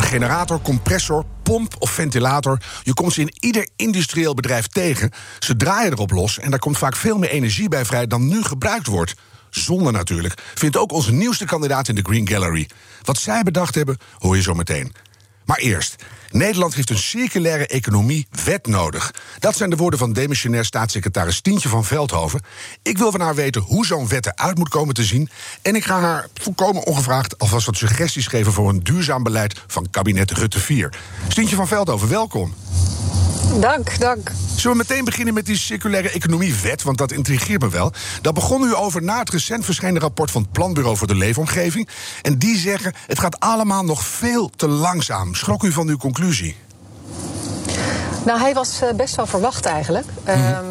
Een generator, compressor, pomp of ventilator. Je komt ze in ieder industrieel bedrijf tegen. Ze draaien erop los en daar komt vaak veel meer energie bij vrij dan nu gebruikt wordt. Zonde natuurlijk, vindt ook onze nieuwste kandidaat in de Green Gallery. Wat zij bedacht hebben, hoor je zo meteen. Maar eerst, Nederland heeft een circulaire economie wet nodig. Dat zijn de woorden van demissionair staatssecretaris Tientje van Veldhoven. Ik wil van haar weten hoe zo'n wet eruit moet komen te zien. En ik ga haar volkomen ongevraagd alvast wat suggesties geven voor een duurzaam beleid van kabinet Rutte 4. Stientje van Veldhoven, welkom. Dank, dank. Zullen we meteen beginnen met die circulaire economiewet? Want dat intrigeert me wel. Daar begon u over na het recent verschenen rapport van het Planbureau voor de Leefomgeving. En die zeggen: het gaat allemaal nog veel te langzaam. Schrok u van uw conclusie? Nou, hij was eh, best wel verwacht eigenlijk. Mhm. Ehm,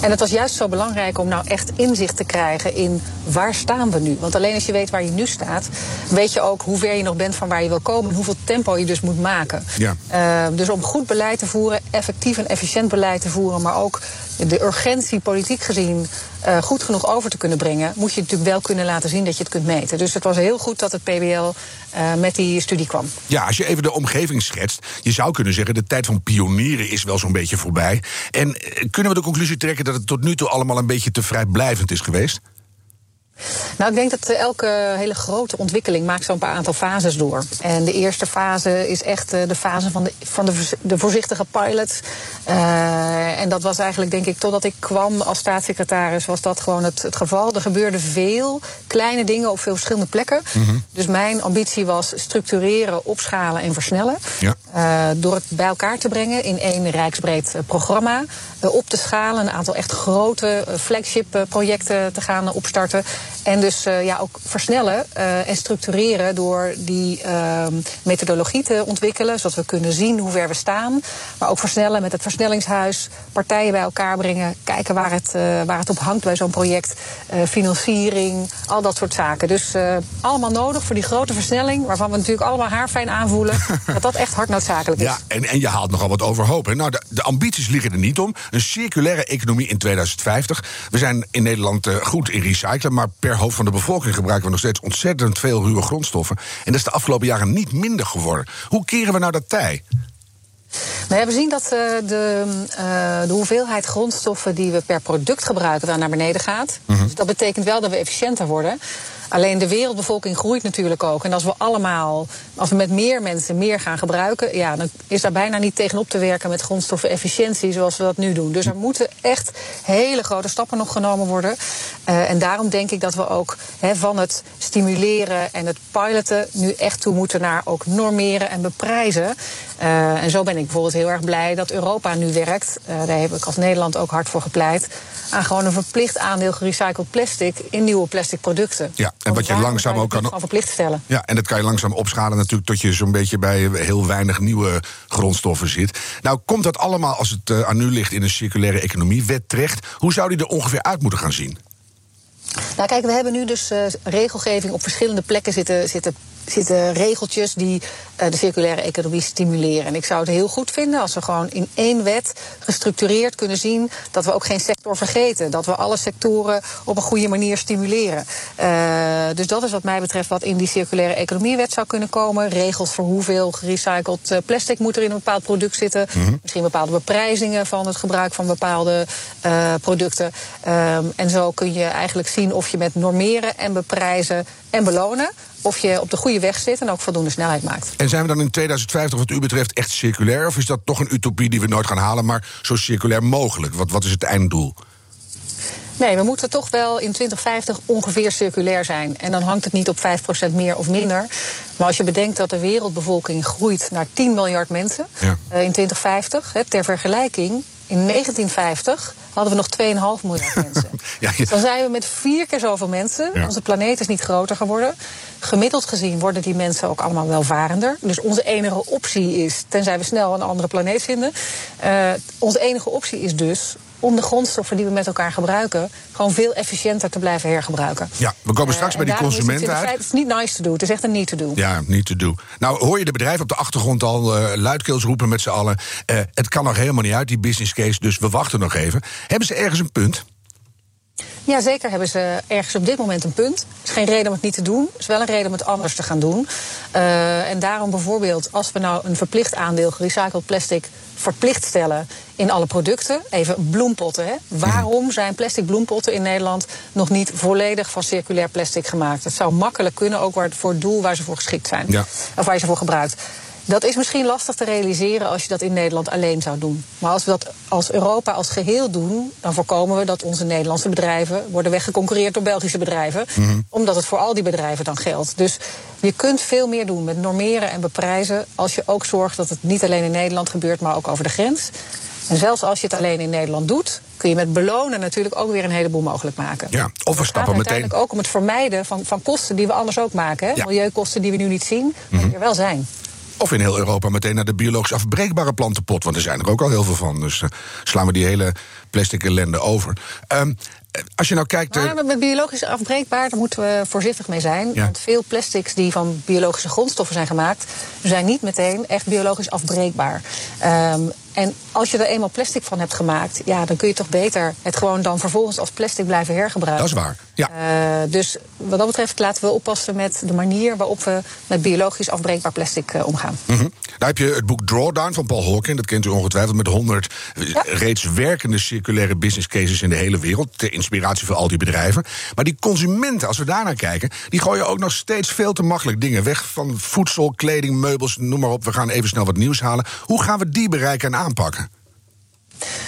en het was juist zo belangrijk om nou echt inzicht te krijgen in waar staan we nu. Want alleen als je weet waar je nu staat, weet je ook hoe ver je nog bent van waar je wil komen en hoeveel tempo je dus moet maken. Ja. Ehm, dus om goed beleid te voeren, effectief en efficiënt beleid te voeren, maar ook de urgentie politiek gezien eh, goed genoeg over te kunnen brengen, moet je natuurlijk wel kunnen laten zien dat je het kunt meten. Dus het was heel goed dat het PBL eh, met die studie kwam. Ja, als je even de omgeving schetst, je zou kunnen zeggen: de tijd van pionieren is wel zo'n beetje voorbij. En eh, kunnen we de conclusie trekken dat het tot nu toe allemaal een beetje te vrijblijvend is geweest? Nou, ik denk dat eh, elke hele grote ontwikkeling maakt zo'n paar aantal fases door. En de eerste fase is echt eh, de fase van de, van de, de voorzichtige pilot. Uh, en dat was eigenlijk, denk ik, totdat ik kwam als staatssecretaris, was dat gewoon het, het geval. Er gebeurden veel kleine dingen op veel verschillende plekken. Mhm. Dus mijn ambitie was structureren, opschalen en versnellen. Ja. Uh, door het bij elkaar te brengen in één rijksbreed programma. Uh, op te schalen, een aantal echt grote flagship projecten te gaan opstarten. En dus uh, ja, ook versnellen en structureren door die uh, methodologie te ontwikkelen, zodat we kunnen zien hoe ver we staan. Maar ook versnellen met het versnellingshuis, partijen bij elkaar brengen, kijken waar het, waar het op hangt bij zo'n project, financiering, al dat soort zaken. Dus allemaal nodig voor die grote versnelling, waarvan we natuurlijk allemaal haarfijn aanvoelen dat dat echt hard noodzakelijk is. Ja, en, en je haalt nogal wat overhoop. Hè? Nou, de, de ambities liggen er niet om. Een circulaire economie in 2050. We zijn in Nederland goed in recyclen, maar per hoofd van de bevolking gebruiken we nog steeds ontzettend veel ruwe grondstoffen. En dat is de afgelopen jaren niet minder geworden. Hoe keren we nou dat tij? Nou, we zien dat uh, de, uh, de, hoeveelheid grondstoffen die we per product gebruiken wel naar beneden gaat. Mhm. Dus dat betekent wel dat we efficiënter worden. Alleen de wereldbevolking groeit natuurlijk ook. En als we allemaal, als we met meer mensen meer gaan gebruiken, ja, dan is daar bijna niet tegenop te werken met grondstoffenefficiëntie zoals we dat nu doen. Dus er moeten echt hele grote stappen nog genomen worden. Uh, en daarom denk ik dat we ook van het stimuleren en het piloten nu echt toe moeten naar ook normeren en beprijzen. Uh, en zo ben ik bijvoorbeeld heel erg blij dat Europa nu werkt. Uh, daar heb ik als Nederland ook hard voor gepleit. Aan gewoon een verplicht aandeel gerecycled plastic in nieuwe plastic producten. Ja, en wat je langzaam ook kan. verplicht stellen. Ja, en dat kan je langzaam opschalen natuurlijk tot je zo'n beetje bij heel weinig nieuwe grondstoffen zit. Nou, komt dat allemaal als het uh, aan u ligt in een circulaire economiewet terecht? Hoe zou die er ongeveer uit moeten gaan zien? Nou, kijk, we hebben nu dus uh, regelgeving op verschillende plekken zitten, zitten zitten regeltjes die uh, de circulaire economie stimuleren. En ik zou het heel goed vinden als we gewoon in één wet gestructureerd kunnen zien dat we ook geen sector vergeten. Dat we alle sectoren op een goede manier stimuleren. Uh, dus dat is wat mij betreft wat in die circulaire economiewet zou kunnen komen. Regels voor hoeveel gerecycled uh, plastic moet er in een bepaald product zitten. Mm-hmm. Misschien bepaalde beprijzingen van het gebruik van bepaalde producten. Um, en zo kun je eigenlijk zien of je met normeren en beprijzen en belonen of je op de goede weg zit en ook voldoende snelheid maakt. En zijn we dan in 2050 wat u betreft echt circulair? Of is dat toch een utopie die we nooit gaan halen, maar zo circulair mogelijk? Wat, wat is het einddoel? Nee, we moeten toch wel in 2050 ongeveer circulair zijn. En dan hangt het niet op 5% meer of minder. Maar als je bedenkt dat de wereldbevolking groeit naar 10 miljard mensen ja. uh, in 2050, hè, ter vergelijking, in 1950 hadden we nog 2,5 miljard mensen. Ja, ja. Dan zijn we met vier keer zoveel mensen. Ja. Onze planeet is niet groter geworden. Gemiddeld gezien worden die mensen ook allemaal welvarender. Dus onze enige optie is, tenzij we snel een andere planeet vinden, eh, onze enige optie is dus om de grondstoffen die we met elkaar gebruiken, gewoon veel efficiënter te blijven hergebruiken. Ja, we komen straks Eh, bij en die consumenten uit. Het is niet nice to do, het is echt een need to do. Ja, niet te doen. Nou, hoor je de bedrijven op de achtergrond al eh, luidkeels roepen met z'n allen. eh, het kan nog helemaal niet uit, die business case, dus we wachten nog even. Hebben ze ergens een punt? Ja, zeker hebben ze ergens op dit moment een punt. Het is geen reden om het niet te doen. Het is wel een reden om het anders te gaan doen. Eh, en daarom bijvoorbeeld, als we nou een verplicht aandeel gerecycled plastic verplicht stellen in alle producten. Even bloempotten. Hè. Waarom zijn plastic bloempotten in Nederland nog niet volledig van circulair plastic gemaakt? Dat zou makkelijk kunnen, ook voor het doel waar ze voor geschikt zijn. Ja. Of waar je ze voor gebruikt. Dat is misschien lastig te realiseren als je dat in Nederland alleen zou doen. Maar als we dat als Europa als geheel doen, dan voorkomen we dat onze Nederlandse bedrijven worden weggeconcurreerd door Belgische bedrijven. Omdat het voor al die bedrijven dan geldt. Dus je kunt veel meer doen met normeren en beprijzen. Als je ook zorgt dat het niet alleen in Nederland gebeurt, maar ook over de grens. En zelfs als je het alleen in Nederland doet, kun je met belonen natuurlijk ook weer een heleboel mogelijk maken. Ja, of we Het gaat stappen meteen. uiteindelijk ook om het vermijden van, van kosten die we anders ook maken. Hè? Ja. Milieukosten die we nu niet zien, maar die er wel zijn. Of in heel Europa meteen naar de biologisch afbreekbare plantenpot. Want er zijn er ook al heel veel van. Dus eh, slaan we die hele plastic ellende over. Eh, als je nou kijkt. eh, Maar met biologisch afbreekbaar, daar moeten we voorzichtig mee zijn. Ja. Want veel plastics die van biologische grondstoffen zijn gemaakt, zijn niet meteen echt biologisch afbreekbaar. Ehm, en als je er eenmaal plastic van hebt gemaakt, ja, dan kun je toch beter het gewoon dan vervolgens als plastic blijven hergebruiken. Dat is waar, ja. Eh, dus wat dat betreft laten we oppassen met de manier waarop we met biologisch afbreekbaar plastic eh, omgaan. Mhm. Daar heb je het boek Drawdown van Paul Hawking. Dat kent u ongetwijfeld met 100 Ja. reeds werkende circulaire business cases in de hele wereld. Ter inspiratie voor al die bedrijven. Maar die consumenten, als we daarnaar kijken, die gooien ook nog steeds veel te makkelijk dingen weg. Van voedsel, kleding, meubels, noem maar op. We gaan even snel wat nieuws halen. Hoe gaan we die bereiken en aanpakken?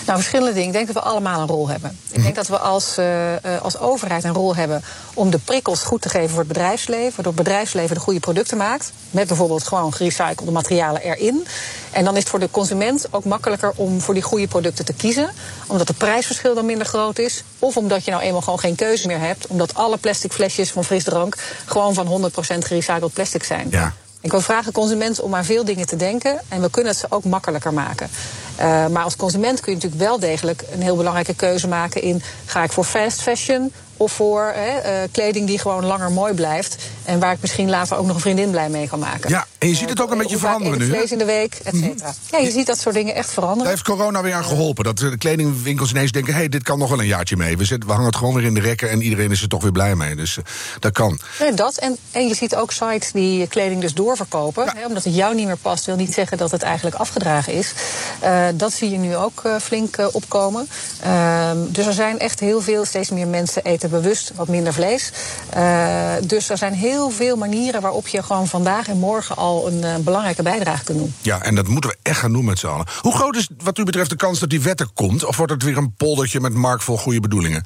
Nou, verschillende dingen. Ik denk dat we allemaal een rol hebben. Ik denk dat we als, eh, eh, als overheid een rol hebben om de prikkels goed te geven voor het bedrijfsleven. Waardoor het bedrijfsleven de goede producten maakt. Met bijvoorbeeld gewoon gerecyclede materialen erin. En dan is het voor de consument ook makkelijker om voor die goede producten te kiezen. Omdat het prijsverschil dan minder groot is. Of omdat je nou eenmaal gewoon geen keuze meer hebt. Omdat alle plastic flesjes van frisdrank gewoon van 100% gerecycled plastic zijn. Ja. Ik wil vragen consumenten om aan veel dingen te denken. En we kunnen het ze ook makkelijker maken. Eh, maar als consument kun je natuurlijk wel degelijk een heel belangrijke keuze maken in... ga ik voor fast fashion of voor hè, eh, kleding die gewoon langer mooi blijft... en waar ik misschien later ook nog een vriendin blij mee kan maken. Ja, en je ziet het ook een Eh, beetje veranderen nu. vlees in de week, et cetera. Ja, je ziet dat soort dingen echt Daar veranderen. heeft corona weer aan geholpen. Dat de kledingwinkels ineens denken: hé, hey, dit kan nog wel een jaartje mee. We, zetten, we hangen het gewoon weer in de rekken en iedereen is er toch weer blij mee. Dus eh, dat kan. Nee, dat. En, en je ziet ook sites die kleding dus doorverkopen. Hè, omdat het jou niet meer past, wil niet zeggen dat het eigenlijk afgedragen is. Eh, dat zie je nu ook eh, flink eh, opkomen. Ehm, dus er zijn echt heel veel, steeds meer mensen eten bewust wat minder vlees. Eh, dus er zijn heel veel manieren waarop je gewoon vandaag en morgen al een eh, belangrijke bijdrage kunt doen. Ja, en dat moeten we echt gaan doen met z'n allen. Hoe groot is wat u betreft de kans dat die wet er komt? Of wordt het weer een poldertje met mark vol goede bedoelingen?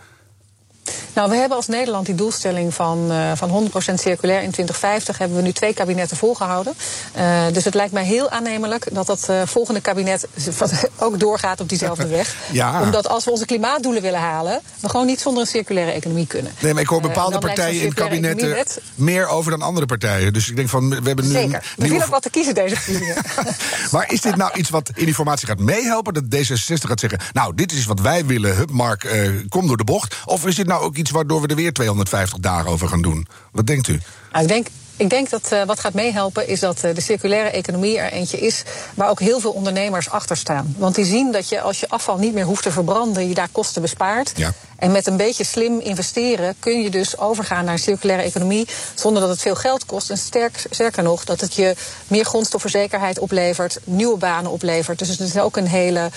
Nou, we hebben als Nederland die doelstelling van, eh, van 100% circulair in 2050 hebben we nu twee kabinetten volgehouden. Eh, dus het lijkt mij heel aannemelijk dat dat eh, volgende kabinet ook doorgaat op diezelfde weg. Ja. Omdat als we onze klimaatdoelen willen halen, we gewoon niet zonder een circulaire economie kunnen. Nee, maar ik hoor bepaalde partijen in zo'n het circulaire kabinet economiewet- meer over dan andere partijen. Dus ik denk van, we hebben nu. Zeker. Een Er nieuwe- viel ook wat te kiezen deze verkiezingen. maar is dit nou iets wat in die formatie gaat meehelpen? Dat D66 gaat zeggen: Nou, dit is wat wij willen. Hup, Mark, kom door de bocht. Of is dit nou ook iets waardoor we er weer 250 dagen over gaan doen? Wat denkt u? Nou, ik denk. Ik denk dat eh, wat gaat meehelpen is dat eh, de circulaire economie er eentje is waar ook heel veel ondernemers achter staan. Want die zien dat je als je afval niet meer hoeft te verbranden, je daar kosten bespaart. Ja. En met een beetje slim investeren kun je dus overgaan naar een circulaire economie zonder dat het veel geld kost. En sterk, sterker nog, dat het je meer grondstoffenzekerheid oplevert, nieuwe banen oplevert. Dus het is ook een hele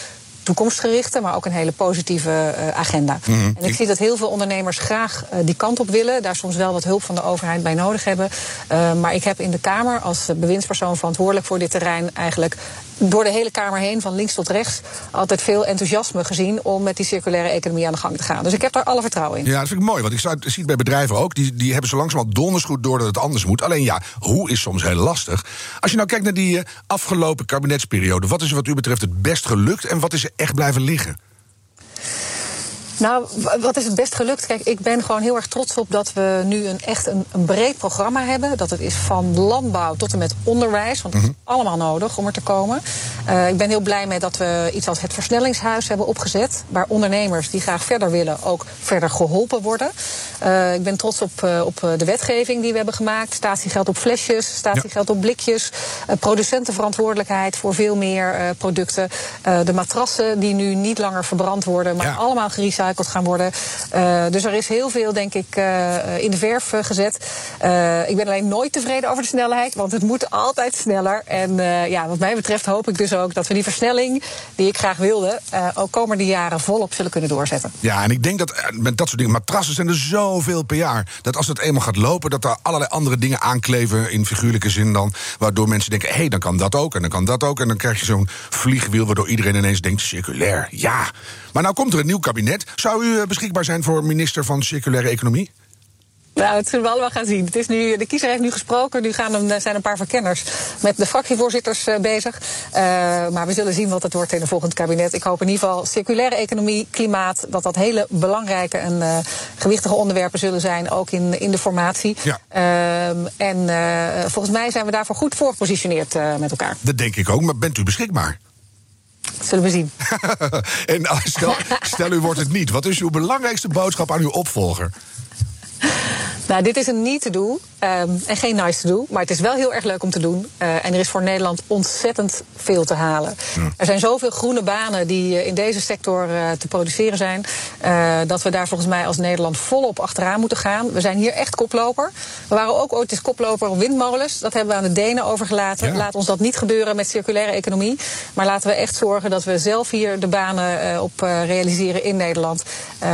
toekomstgerichte, maar ook een hele positieve eh, agenda. En ik zie dat heel veel ondernemers graag eh, die kant op willen. Daar soms wel wat hulp van de overheid bij nodig hebben. Eh, maar ik heb in de Kamer als bewindspersoon verantwoordelijk voor dit terrein eigenlijk door de hele Kamer heen, van links tot rechts, altijd veel enthousiasme gezien om met die circulaire economie aan de gang te gaan. Dus ik heb daar alle vertrouwen in. Ja, dat vind ik mooi. Want ik zie het bij bedrijven ook. Die, die hebben zo langzamerhand donders goed door dat het anders moet. Alleen ja, hoe is soms heel lastig. Als je nou kijkt naar die eh, afgelopen kabinetsperiode. Wat is wat u betreft het best gelukt en wat is er echt blijven liggen? Nou, wat is het best gelukt? Kijk, ik ben gewoon heel erg trots op dat we nu een, echt een, een breed programma hebben. Dat het is van landbouw tot en met onderwijs. Want dat is mhm. allemaal nodig om er te komen. Uh, ik ben heel blij met dat we iets als het versnellingshuis hebben opgezet. Waar ondernemers die graag verder willen ook verder geholpen worden. Uh, ik ben trots op, uh, op de wetgeving die we hebben gemaakt. Statiegeld op flesjes, statiegeld op blikjes. producentenverantwoordelijkheid voor veel meer producten. de matrassen die nu niet langer verbrand worden, maar allemaal gerecycled gaan worden. Uh, dus er is heel veel, denk ik, uh, in de verf uh, gezet. ik ben alleen nooit tevreden over de snelheid, want het moet altijd sneller. En ja, wat mij betreft hoop ik dus ook dat we die versnelling die ik graag wilde, ook komende jaren volop zullen kunnen doorzetten. Ja, en ik denk dat met dat soort dingen, matrassen zijn er zoveel per jaar, dat als het eenmaal gaat lopen, dat er allerlei andere dingen aankleven in figuurlijke zin dan, waardoor mensen denken, hé, hey, dan kan dat ook en dan kan dat ook. En dan krijg je zo'n vliegwiel waardoor iedereen ineens denkt, circulair, ja. Maar nou komt er een nieuw kabinet. Zou u eh, beschikbaar zijn voor minister van Circulaire Economie? Nou, het zullen we allemaal gaan zien. Het is nu, de kiezer heeft nu gesproken. Nu gaan er, zijn een paar verkenners met de fractievoorzitters uh, bezig. Uh, maar we zullen zien wat het wordt in een volgend kabinet. Ik hoop in ieder geval circulaire economie, klimaat... dat dat hele belangrijke en uh, gewichtige onderwerpen zullen zijn... ook in, in de formatie. Ja. Ehm, en volgens mij zijn we daarvoor goed voorgepositioneerd met elkaar. Dat denk ik ook, maar bent u beschikbaar? Zullen we zien. en stel, stel u wordt het niet. Wat is uw belangrijkste boodschap aan uw opvolger? Nou, dit is een niet te doen um, en geen nice to do. Maar het is wel heel erg leuk om te doen. Uh, en er is voor Nederland ontzettend veel te halen. Er zijn zoveel groene banen die uh, in deze sector uh, te produceren zijn. dat we daar volgens mij als Nederland volop achteraan moeten gaan. We zijn hier echt koploper. We waren ook ooit eens koploper op windmolens. Dat hebben we aan de Denen overgelaten. Laat ons dat niet gebeuren met circulaire economie. Maar laten we echt zorgen dat we zelf hier de banen op realiseren in Nederland.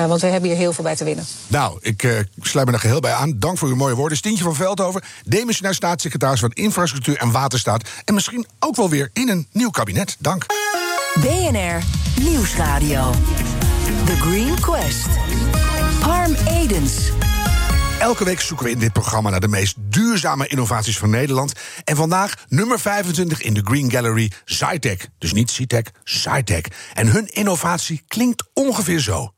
want we hebben hier heel veel bij te winnen. Nou, ik sluit me er geheel bij aan. Dank voor uw mooie woorden. Stientje van Veldhoven, demissionair staatssecretaris van Infrastructuur en Waterstaat. En misschien ook wel weer in een nieuw kabinet. Dank. BNR Nieuwsradio. The Green Quest. Harm Edens. Elke week zoeken we in dit programma naar de meest duurzame innovaties van Nederland. En vandaag nummer 25 in de Green Gallery, Zytec. Dus niet Citec, Zytec. En hun innovatie klinkt ongeveer zo.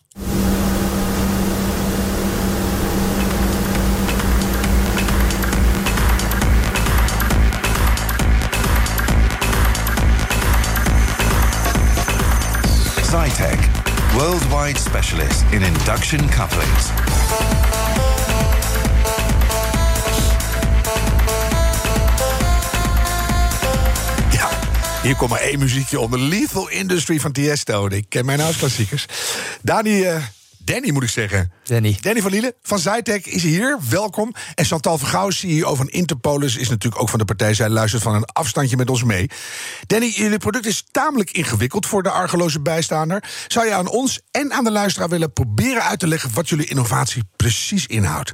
Zytec, worldwide specialist in induction couplings. Ja, hier komt maar één muziekje onder. Lethal Industry van Tiesto. Ik ken mijn huisklassiekers. Dani, uh, Danny moet ik zeggen. Danny. Danny van Lielen van Zytec is hier. Welkom. En Chantal Vergouw, CEO van Interpolis, is natuurlijk ook van de partij. Zij luistert van een afstandje met ons mee. Danny, jullie product is tamelijk ingewikkeld voor de argeloze bijstaander. Zou je aan ons en aan de luisteraar willen proberen uit te leggen wat jullie innovatie precies inhoudt?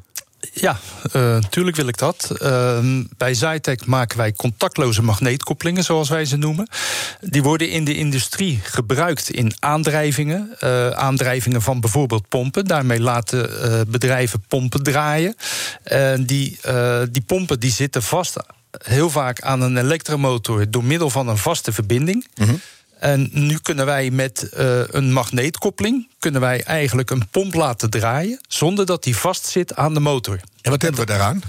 Ja, natuurlijk eh, wil ik dat. Ehm, bij Zytec maken wij contactloze magneetkoppelingen, zoals wij ze noemen. Die worden in de industrie gebruikt in aandrijvingen. Uh, aandrijvingen van bijvoorbeeld pompen. Daarmee laten uh, bedrijven pompen draaien. die, die pompen die zitten vast heel vaak aan een elektromotor door middel van een vaste verbinding. Mm en nu kunnen wij met uh, een magneetkoppeling... kunnen wij eigenlijk een pomp laten draaien... zonder dat die vastzit aan de motor. En wat hebben we daaraan?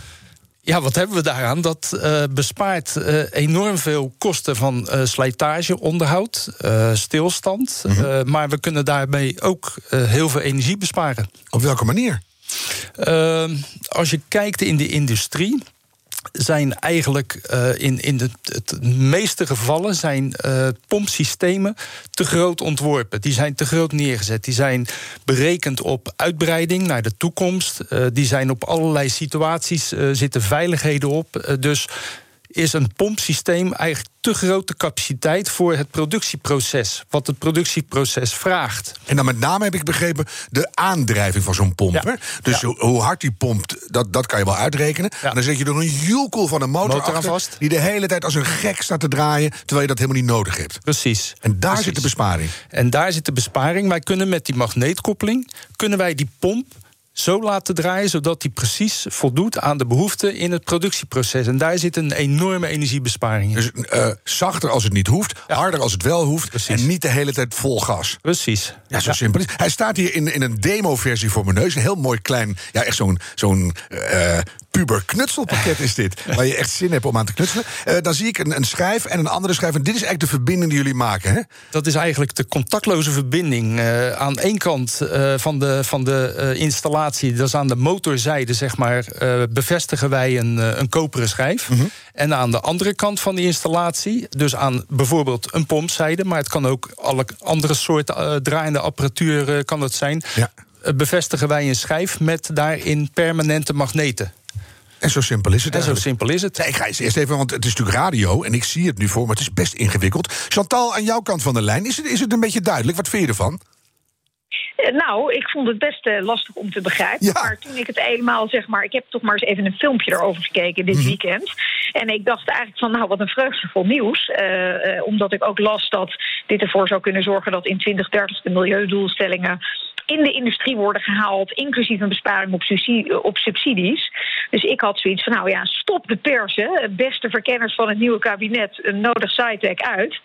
Ja, wat hebben we daaraan? Dat uh, bespaart uh, enorm veel kosten van uh, slijtage, onderhoud, stilstand. Mm -hmm. maar we kunnen daarmee ook heel veel energie besparen. Op welke manier? Ehm, als je kijkt in de industrie zijn eigenlijk uh, in, in de, het meeste gevallen zijn uh, pompsystemen te groot ontworpen. Die zijn te groot neergezet. Die zijn berekend op uitbreiding naar de toekomst. Uh, die zijn op allerlei situaties, zitten veiligheden op. dus is een pompsysteem eigenlijk te grote capaciteit voor het productieproces. Wat het productieproces vraagt. En dan met name heb ik begrepen de aandrijving van zo'n pomp. Dus hoe hard die pompt, dat, dat kan je wel uitrekenen. En dan zet je er een joelkoel van een motor, motor achter, vast. Die de hele tijd als een gek staat te draaien. Terwijl je dat helemaal niet nodig hebt. Precies. En daar zit de besparing. En daar zit de besparing. Wij kunnen met die magneetkoppeling kunnen wij die pomp zo laten draaien zodat die precies voldoet aan de behoeften in het productieproces. En daar zit een enorme energiebesparing in. Dus uh, zachter als het niet hoeft, harder als het wel hoeft. Precies. En niet de hele tijd vol gas. Precies. Ja, zo simpel is. Hij staat hier in, in een demo-versie voor mijn neus. Een heel mooi klein, ja, echt zo'n zo'n uh, puber knutselpakket is dit. waar je echt zin hebt om aan te knutselen. Uh, dan zie ik een, een schijf en een andere schijf. En dit is eigenlijk de verbinding die jullie maken, hè? Dat is eigenlijk de contactloze verbinding. Uh, aan één kant uh, van de, van de installatie, dat is aan de motorzijde, zeg maar, bevestigen wij een, een koperen schijf. -hmm. En aan de andere kant van die installatie, dus aan bijvoorbeeld een pompzijde, maar het kan ook alle andere soorten draaiende apparatuur kan het zijn. Ja. Bevestigen wij een schijf met daarin permanente magneten. En zo simpel is het. En zo simpel is het. Nee, ik ga eens eerst even, want het is natuurlijk radio en ik zie het nu voor, maar het is best ingewikkeld. Chantal, aan jouw kant van de lijn, is het, is het een beetje duidelijk? Wat vind je ervan? Nou, ik vond het best uh, lastig om te begrijpen. Ja. Maar toen ik het eenmaal, zeg maar, ik heb toch maar eens even een filmpje erover gekeken dit Mhm. weekend. En ik dacht eigenlijk van, nou, wat een vreugdevol nieuws. Uh, uh, omdat ik ook las dat dit ervoor zou kunnen zorgen dat in 2030 de milieudoelstellingen in de industrie worden gehaald, inclusief een besparing op, subsidie, op subsidies. Dus ik had zoiets van, nou ja, stop de persen, beste verkenners van het nieuwe kabinet, nodig SciTech uit.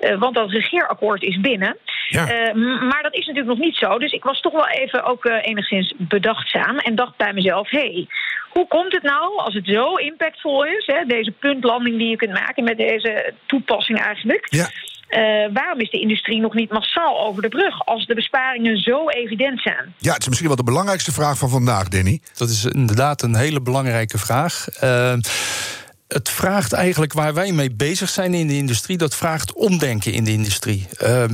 Uh, want dat regeerakkoord is binnen. Ja. Uh, maar dat is natuurlijk nog niet zo. Dus ik was toch wel even ook uh, enigszins bedachtzaam. En dacht bij mezelf: hé, hey, hoe komt het nou als het zo impactvol is? Hè, deze puntlanding die je kunt maken met deze toepassing eigenlijk. Ja. Uh, waarom is de industrie nog niet massaal over de brug als de besparingen zo evident zijn? Ja, het is misschien wel de belangrijkste vraag van vandaag, Danny. Dat is inderdaad een hele belangrijke vraag. Het vraagt eigenlijk waar wij mee bezig zijn in de industrie, dat vraagt omdenken in de industrie. Uh,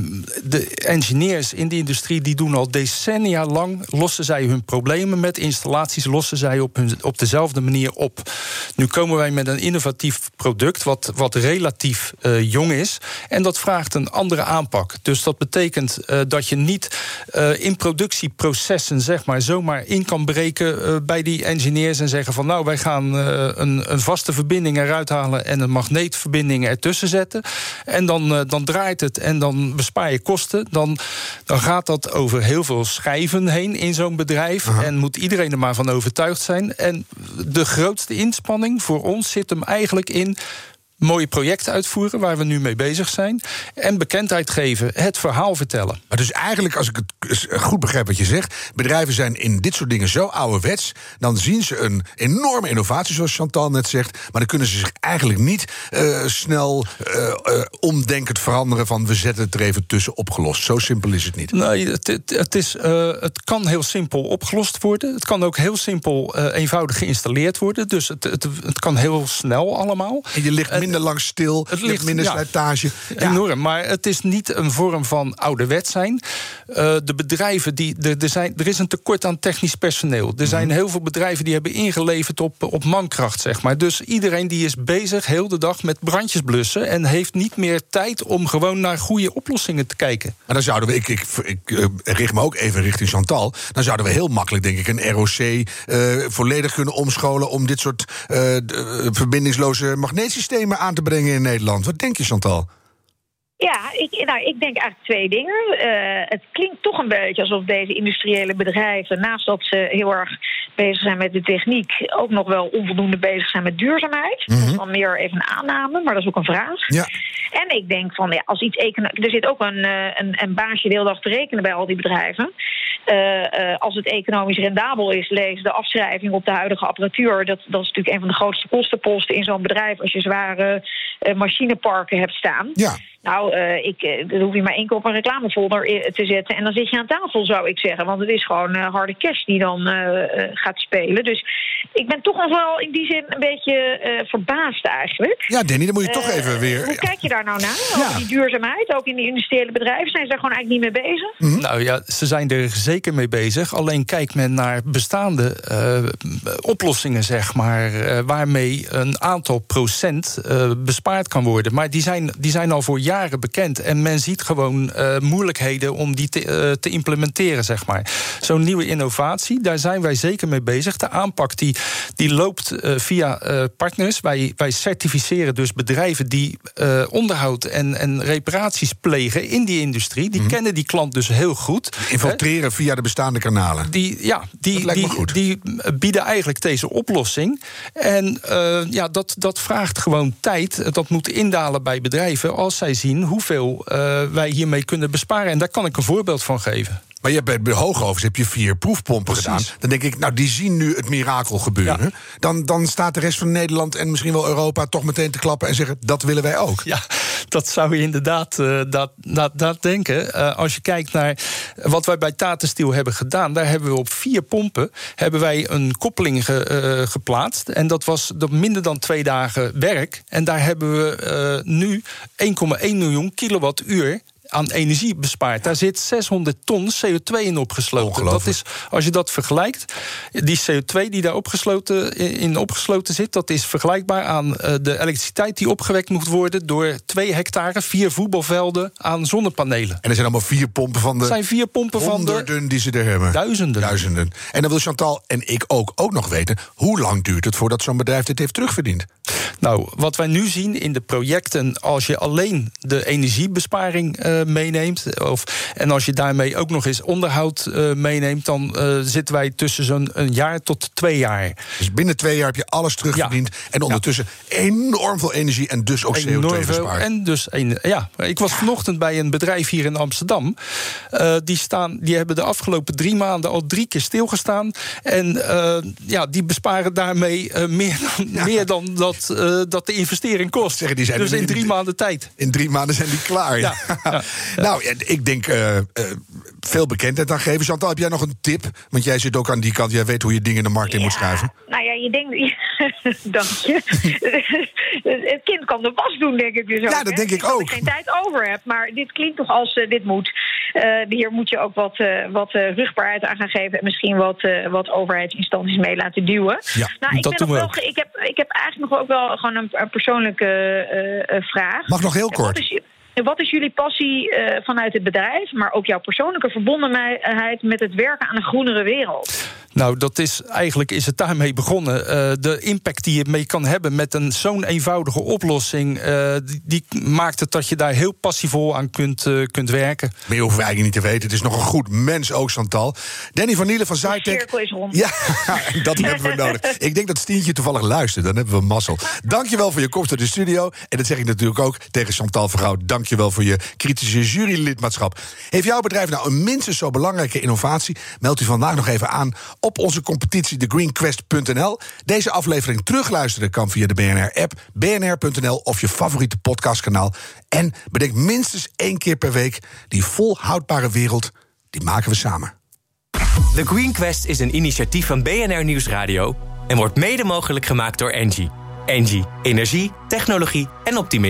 de engineers in de industrie die doen al decennia lang, lossen zij hun problemen met installaties, lossen zij op, hun, op dezelfde manier op. Nu komen wij met een innovatief product, wat, wat relatief uh, jong is, en dat vraagt een andere aanpak. Dus dat betekent uh, dat je niet uh, in productieprocessen, zeg maar, zomaar in kan breken bij die engineers en zeggen van nou, wij gaan een, een vaste verbinding eruit halen en een magneetverbinding ertussen zetten. En dan, uh, dan draait het en dan bespaar je kosten. Dan, dan gaat dat over heel veel schijven heen in zo'n bedrijf. Aha. En moet iedereen er maar van overtuigd zijn. En de grootste inspanning voor ons zit hem eigenlijk in mooie projecten uitvoeren waar we nu mee bezig zijn. En bekendheid geven, het verhaal vertellen. Maar dus eigenlijk, als ik het goed begrijp wat je zegt, bedrijven zijn in dit soort dingen zo ouderwets, dan zien ze een enorme innovatie, zoals Chantal net zegt, maar dan kunnen ze zich eigenlijk niet uh, snel uh, uh, omdenkend veranderen van we zetten het er even tussen opgelost. Zo simpel is het niet. Nee, het, het, het is, het kan heel simpel opgelost worden. Het kan ook heel simpel eenvoudig geïnstalleerd worden. Dus het, het, het kan heel snel allemaal. En je ligt minder minder lang stil, het ligt minder ja, slijtage. Enorm, maar het is niet een vorm van ouderwet zijn. Uh, de bedrijven, die, de, de zijn, er is een tekort aan technisch personeel. Er mm -hmm. zijn heel veel bedrijven die hebben ingeleverd op, op mankracht, zeg maar. Dus iedereen die is bezig heel de dag met brandjes blussen... en heeft niet meer tijd om gewoon naar goede oplossingen te kijken. Maar dan zouden we, ik, ik, ik uh, richt me ook even richting Chantal... dan zouden we heel makkelijk, denk ik, een ROC uh, volledig kunnen omscholen... om dit soort uh, verbindingsloze magneetsystemen aan te brengen in Nederland. Wat denk je, Chantal? Ja, ik, nou, ik denk eigenlijk twee dingen. Uh, het klinkt toch een beetje alsof deze industriële bedrijven, naast dat ze heel erg bezig zijn met de techniek, ook nog wel onvoldoende bezig zijn met duurzaamheid. Mm -hmm. Dat is dan meer even een aanname, maar dat is ook een vraag. Ja. En ik denk van, ja, als iets er zit ook een, een, een baasje de hele dag te rekenen bij al die bedrijven. Uh, uh, als het economisch rendabel is, lees de afschrijving op de huidige apparatuur. Dat, dat is natuurlijk een van de grootste kostenposten in zo'n bedrijf als je zware uh, machineparken hebt staan. Ja. Nou, uh, ik, uh, dan hoef je maar één keer op een reclamefolder te zetten en dan zit je aan tafel, zou ik zeggen. Want het is gewoon uh, harde cash die dan gaat spelen. Dus ik ben toch nog wel in die zin een beetje verbaasd eigenlijk. Ja, Danny, dan moet je toch even weer... Hoe kijk je daar nou naar? Ja. Over die duurzaamheid, ook in die industriële bedrijven, zijn ze daar gewoon eigenlijk niet mee bezig? Mm -hmm. Nou ja, ze zijn er zeker mee bezig. Alleen kijkt men naar bestaande oplossingen, zeg maar, waarmee een aantal procent bespaard kan worden. Maar die zijn, die zijn al voor jaren jaren bekend. En men ziet gewoon uh, moeilijkheden om die te, uh, te implementeren, zeg maar. Zo'n nieuwe innovatie, daar zijn wij zeker mee bezig. De aanpak die, die loopt uh, via partners. Wij, wij certificeren dus bedrijven die onderhoud en, en reparaties plegen in die industrie. Die mm. kennen die klant dus heel goed. Infiltreren via de bestaande kanalen. Die, ja, die, die, die bieden eigenlijk deze oplossing. En ja, dat, dat vraagt gewoon tijd. Dat moet indalen bij bedrijven als zij zien hoeveel uh, wij hiermee kunnen besparen. En daar kan ik een voorbeeld van geven. Maar je hebt bij Hoogovens heb je vier proefpompen Precies. gedaan. Dan denk ik, nou, die zien nu het mirakel gebeuren. Ja. Dan, dan staat de rest van Nederland en misschien wel Europa toch meteen te klappen en zeggen: dat willen wij ook. Ja, dat zou je inderdaad uh, dat, dat, dat denken. Uh, als je kijkt naar wat wij bij Tata Steel hebben gedaan, daar hebben we op vier pompen hebben wij een koppeling ge, uh, geplaatst. En dat was minder dan twee dagen werk. En daar hebben we nu 1,1 miljoen kilowattuur aan energie bespaart. Daar zit 600 ton CO2 in opgesloten. Dat is, als je dat vergelijkt, die CO2 die daar opgesloten, in opgesloten zit, dat is vergelijkbaar aan uh, de elektriciteit die opgewekt moet worden door twee hectare, vier voetbalvelden aan zonnepanelen. En er zijn allemaal vier pompen van de. Er zijn vier pompen van de. die ze er hebben. Duizenden. Duizenden. En dan wil Chantal en ik ook, ook nog weten, hoe lang duurt het voordat zo'n bedrijf dit heeft terugverdiend? Nou, wat wij nu zien in de projecten, als je alleen de energiebesparing uh, meeneemt, of, en als je daarmee ook nog eens onderhoud uh, meeneemt, dan uh, zitten wij tussen zo'n een jaar tot twee jaar. Dus binnen twee jaar heb je alles terugverdiend ja. en ondertussen ja. enorm veel energie en dus ook CO2 bespaard. En dus een, ja, ik was vanochtend bij een bedrijf hier in Amsterdam. die, staan, die hebben de afgelopen drie maanden al drie keer stilgestaan. En ja, die besparen daarmee meer dan, ja. meer dan dat uh, dat de investering kost. Zeggen, die zijn dus in drie maanden tijd. In drie maanden zijn die klaar. Ja. ja. nou, ik denk uh, uh, veel bekendheid aan geven. Chantal, heb jij nog een tip? Want jij zit ook aan die kant. Jij weet hoe je dingen in de markt in moet schuiven. Nou ja, je denkt... Dank je. het kind kan de was doen, denk ik dus ook. Ja, dat denk ik ook. Als ik geen tijd over heb. Maar dit klinkt toch als dit moet. hier moet je ook wat, wat rugbaarheid aan gaan geven. En misschien wat, wat overheidsinstanties mee laten duwen. Ja, nou, ik dat ben doen nog wel, ik, heb, ik heb eigenlijk nog ook wel gewoon een, een persoonlijke uh, vraag. Mag nog heel kort. Wat is, wat is jullie passie uh, vanuit het bedrijf, maar ook jouw persoonlijke verbondenheid met het werken aan een groenere wereld? Nou, dat is eigenlijk is het daarmee begonnen. Uh, de impact die je mee kan hebben met een zo'n eenvoudige oplossing, uh, die, die, maakt het dat je daar heel passievol aan kunt, uh, kunt werken. Maar je hoeft eigenlijk niet te weten. Het is nog een goed mens ook, Chantal. Danny van Nielen van Zytec. Ja, dat hebben we nodig. Ik denk dat Stientje toevallig luistert. Dan hebben we mazzel. Dankjewel voor je komst naar de studio. En dat zeg ik natuurlijk ook tegen Chantal Vergouw. Dankjewel voor je kritische jurylidmaatschap. Heeft jouw bedrijf nou een minstens zo belangrijke innovatie? Meld u vandaag nog even aan op onze competitie thegreenquest.nl. Deze aflevering terugluisteren kan via de BNR-app, bnr.nl of je favoriete podcastkanaal. En bedenk minstens één keer per week die volhoudbare wereld, die maken we samen. The Green Quest is een initiatief van BNR Nieuwsradio en wordt mede mogelijk gemaakt door Engie. Engie, energie, technologie en optimisme.